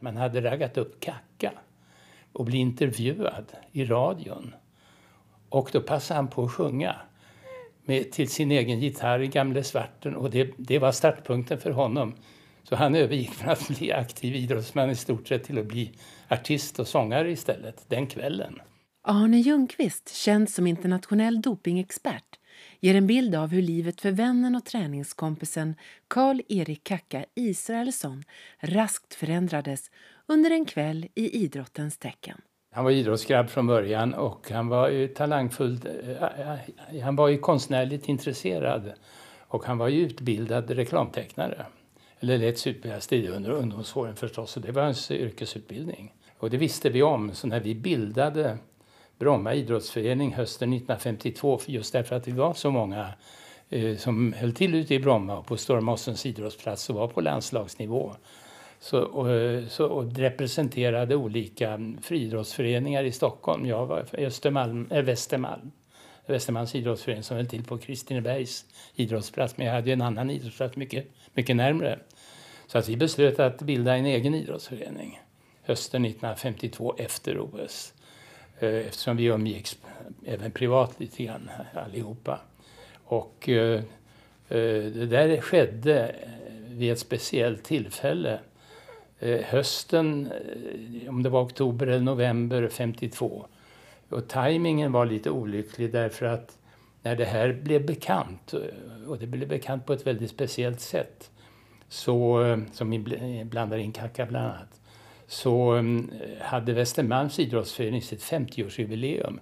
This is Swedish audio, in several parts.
Man hade raggat upp Kacka och bli intervjuad i radion. Och då passade han på att sjunga med, till sin egen gitarr i Gamle Svarten och det, det var startpunkten för honom. Så han övergick från att bli aktiv idrottsman i stort sett till att bli artist och sångare istället den kvällen. Arne Ljungqvist, känd som internationell dopingexpert, ger en bild av hur livet för vännen och träningskompisen Karl-Erik Kacka Israelsson raskt förändrades under en kväll i idrottens tecken. Han var idrottsgrabb från början och han var ju talangfull. Eh, han var ju konstnärligt intresserad och han var ju utbildad reklamtecknare. Eller lätt utbildas under ungdomsåren förstås, och det var hans yrkesutbildning. Och det visste vi om, så när vi bildade Bromma idrottsförening hösten 1952, just därför att vi var så många eh, som höll till ute i Bromma och på Stormossens idrottsplats och var på landslagsnivå. Så, och, eh, så, och representerade olika friidrottsföreningar i Stockholm. Jag var Östermalm, äh, Västermalm. Västermalms idrottsförening som höll till på Kristinebergs idrottsplats. Men jag hade en annan idrottsplats mycket, mycket närmre. Så att vi beslöt att bilda en egen idrottsförening hösten 1952 efter OS. Eh, eftersom vi umgicks även privat lite grann allihopa. Och eh, eh, det där skedde eh, vid ett speciellt tillfälle. Hösten, om det var oktober eller november 52. Och tajmingen var lite olycklig därför att när det här blev bekant, och det blev bekant på ett väldigt speciellt sätt, så, som vi blandar in Kaka bland annat, så mm, hade Västermalms idrottsförening sitt 50-årsjubileum.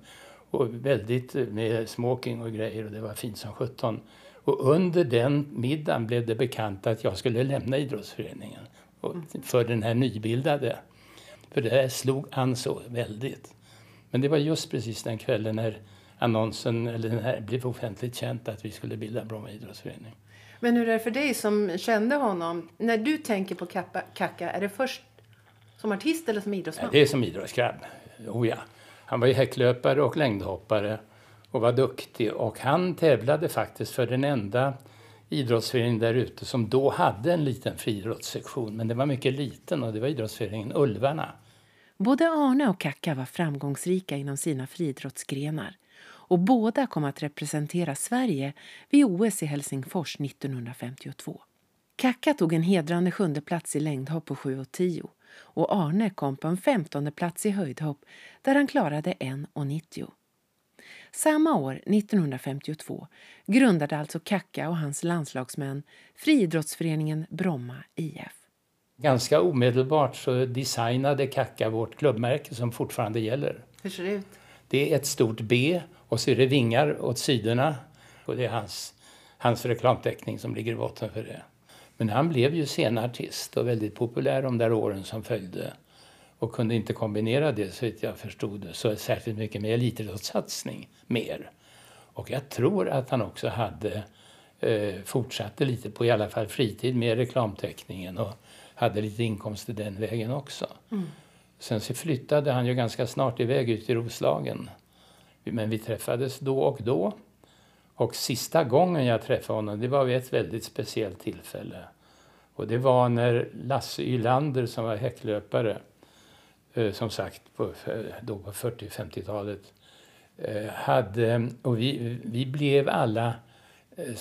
Och väldigt eh, med smoking och grejer och det var fint som sjutton. Och under den middagen blev det bekant att jag skulle lämna idrottsföreningen för den här nybildade. För det här slog an så väldigt. Men det var just precis den kvällen när annonsen, eller den här, blev offentligt känt att vi skulle bilda Bromma idrottsförening. Men hur är det för dig som kände honom? När du tänker på Kacka, är det först som artist eller som idrottsman? Det är som idrottsgrabb. Oh ja. Han var ju häcklöpare och längdhoppare och var duktig. Och han tävlade faktiskt för den enda idrottsföreningen där ute som då hade en liten friidrottssektion. Men den var mycket liten och det var idrottsföreningen Ulvarna. Både Arne och Kacka var framgångsrika inom sina friidrottsgrenar och båda kom att representera Sverige vid OS i Helsingfors 1952. Kacka tog en hedrande sjunde plats i längdhopp på 7 och 10 och Arne kom på en femtonde plats i höjdhopp där han klarade 1,90. Samma år, 1952, grundade alltså Kacka och hans landslagsmän friidrottsföreningen Bromma IF. Ganska omedelbart så designade Kacka vårt klubbmärke som fortfarande gäller. Hur ser det ut? Det är ett stort B och så är det vingar åt sidorna. Och det är hans, hans reklamteckning som ligger i botten för det. Men han blev ju scenartist och väldigt populär de där åren som följde och kunde inte kombinera det så jag förstod så särskilt mycket med elitidrottssatsning mer. Och jag tror att han också hade eh, fortsatte lite på i alla fall fritid med reklamteckningen och hade lite inkomster den vägen också. Mm. Sen så flyttade han ju ganska snart iväg ut i Roslagen. Men vi träffades då och då. Och sista gången jag träffade honom, det var vid ett väldigt speciellt tillfälle. Och det var när Lasse Ylander som var häcklöpare, eh, som sagt på, eh, då på 40-50-talet, eh, hade, och vi, vi blev alla eh,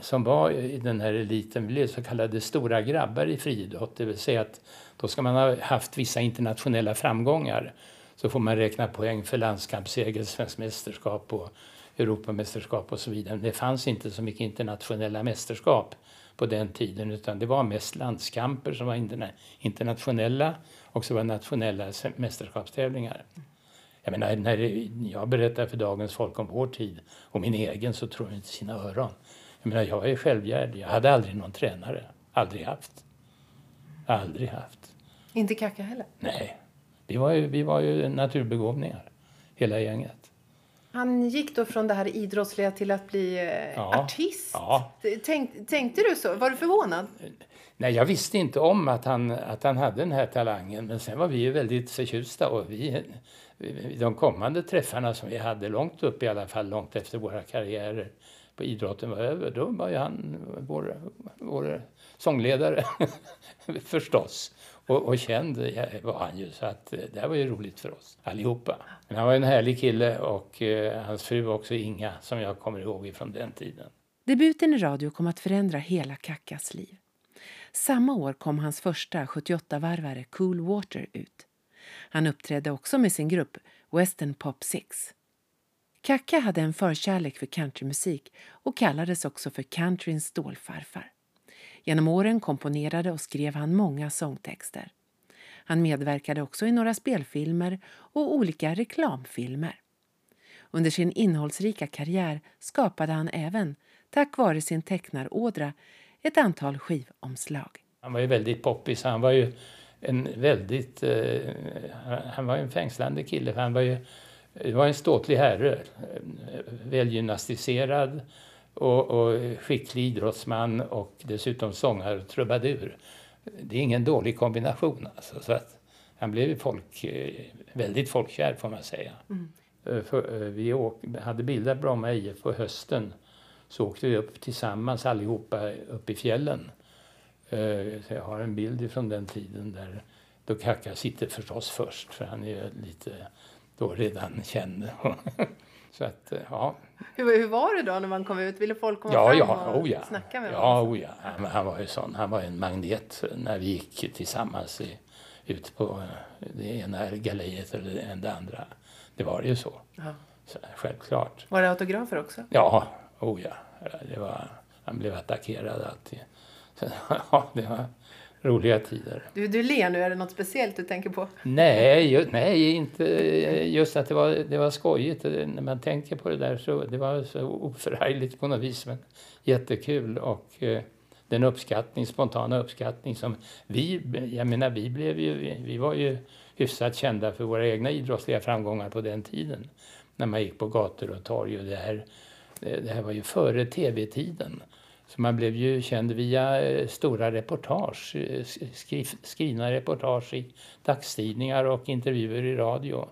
som var i den här eliten, blev så kallade stora grabbar i friidrott. Det vill säga att då ska man ha haft vissa internationella framgångar. Så får man räkna poäng för landskampsseger, svensk mästerskap och Europamästerskap och så vidare. Det fanns inte så mycket internationella mästerskap på den tiden utan det var mest landskamper som var internationella och så var nationella mästerskapstävlingar. Jag menar, när jag berättar för dagens folk om vår tid och min egen så tror de inte sina öron. Jag menar, jag är självgärd. Jag hade aldrig någon tränare. Aldrig haft. Aldrig haft. Inte Kacka heller? Nej. Vi var ju, vi var ju naturbegåvningar, hela gänget. Han gick då från det här idrottsliga till att bli eh, ja, artist. Ja. Tänk, tänkte du så? Var du förvånad? Nej, jag visste inte om att han, att han hade den här talangen. Men sen var vi ju väldigt förtjusta. Och vi, de kommande träffarna som vi hade, långt upp i alla fall, långt efter våra karriärer på idrotten var över, då var ju han vår, vår sångledare förstås. Och, och känd var han ju, så att eh, det här var ju roligt för oss allihopa. Men han var en härlig kille och eh, hans fru också Inga, som jag kommer ihåg från den tiden. Debuten i radio kom att förändra hela Kackas liv. Samma år kom hans första 78-varvare Cool Water ut. Han uppträdde också med sin grupp Western Pop Six. Kacka hade en förkärlek för countrymusik och kallades också för countryns stålfarfar. Genom åren komponerade och skrev han många sångtexter. Han medverkade också i några spelfilmer och olika reklamfilmer. Under sin innehållsrika karriär skapade han även, tack vare sin tecknarådra, ett antal skivomslag. Han var ju väldigt poppis. Han var ju en väldigt... Eh, han var en fängslande kille. Han var ju var en ståtlig herre, välgymnastiserad och, och skicklig idrottsman och dessutom sångare och trubadur. Det är ingen dålig kombination. Alltså, så att han blev folk, väldigt folkkär får man säga. Mm. För, vi åk, hade bildat Bromma IF på hösten. Så åkte vi upp tillsammans allihopa upp i fjällen. Så jag har en bild från den tiden där då Kaka sitter förstås först för han är lite då redan kände. Så att, eh, ja. Hur, hur var det då när man kom ut? Ville folk komma ja, fram ja, och oh ja. snacka med ja, Oh ja, han, han, var ju sån. Han var en magnet när vi gick tillsammans i, ut på eh, det ena galleriet eller det andra. Det var ju så. Ja. så. Självklart. Var det autografer också? Ja, oh ja. Det var, han blev attackerad alltid. Så, ja, det var, roliga tider. Du, du ler nu, är det något speciellt du tänker på? Nej, ju, nej inte just att det var, det var skojigt. När man tänker på det där så det var så oförargligt på något vis. Men jättekul och eh, den uppskattning, spontana uppskattning som vi, jag menar vi blev ju, vi var ju hyfsat kända för våra egna idrottsliga framgångar på den tiden. När man gick på gator och torg och det här, det här var ju före tv-tiden. Så man blev ju känd via eh, stora reportage, eh, skrivna reportage i dagstidningar och intervjuer i radio.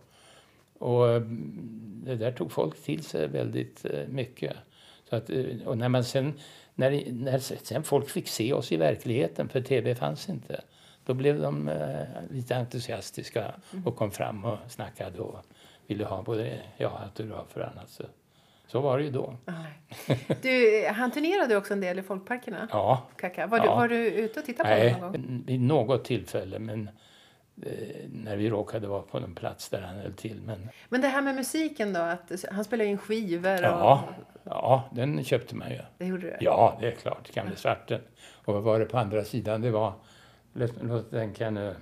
Och mm, det där tog folk till sig väldigt eh, mycket. Så att, och när, man sen, när, när sen folk fick se oss i verkligheten, för tv fanns inte, då blev de lite entusiastiska och kom fram och snackade och ville ha både ja, autografer och annat. Så var det ju då. Du, han turnerade också en del i folkparkerna. Ja. Kaka. Var, ja. Du, var du ute och tittade på Nej, någon gång? vid något tillfälle. Men eh, när vi råkade vara på en plats där han höll till. Men, men det här med musiken då? Att han spelade in skivor? Och... Ja, ja, den köpte man ju. Det gjorde du? Ja, det är klart. Gamle svarten. Och vad var det på andra sidan? Det var, låt mig tänka nu,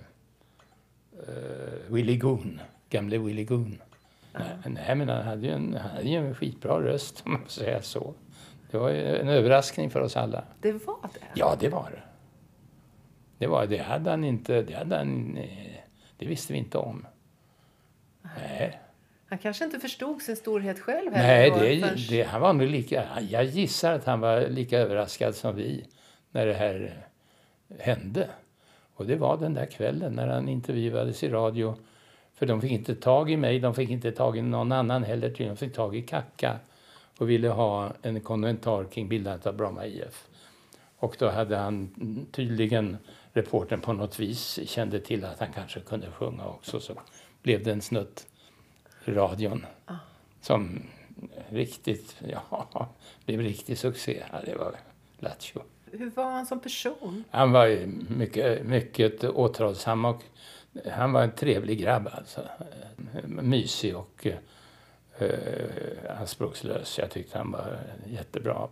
uh, Willie Goon. Gamle Willie Goon. Nej, nej, men han hade ju en, han hade ju en skitbra röst om man får säga så. Det var en överraskning för oss alla. Det var det? Ja, det var det. Det, var, det hade han inte, det hade han, eh, det visste vi inte om. Nej. Han kanske inte förstod sin storhet själv Nej, det, det, han var nog lika, jag gissar att han var lika överraskad som vi när det här hände. Och det var den där kvällen när han intervjuades i radio för de fick inte tag i mig, de fick inte tag i någon annan heller. De fick tag i Kacka och ville ha en kommentar kring bildandet av Bromma IF. Och då hade han tydligen, reporten på något vis kände till att han kanske kunde sjunga också. Så blev det en snutt radion ah. som riktigt, ja, blev riktig succé. Ja, det var Lattjo. Hur var han som person? Han var mycket, mycket återhållsam och han var en trevlig grabb alltså. Mysig och eh, anspråkslös. Jag tyckte han var jättebra.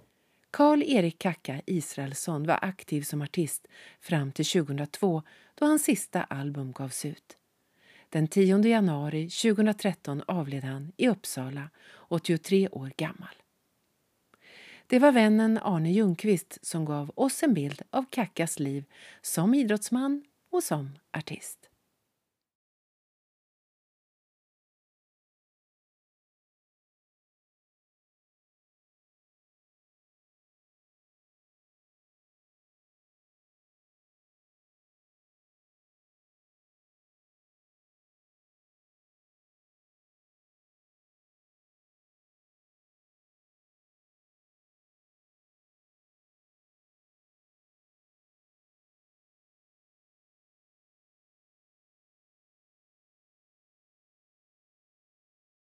Karl-Erik Kacka Israelsson var aktiv som artist fram till 2002 då hans sista album gavs ut. Den 10 januari 2013 avled han i Uppsala, 83 år gammal. Det var vännen Arne Ljungqvist som gav oss en bild av Kackas liv som idrottsman och som artist.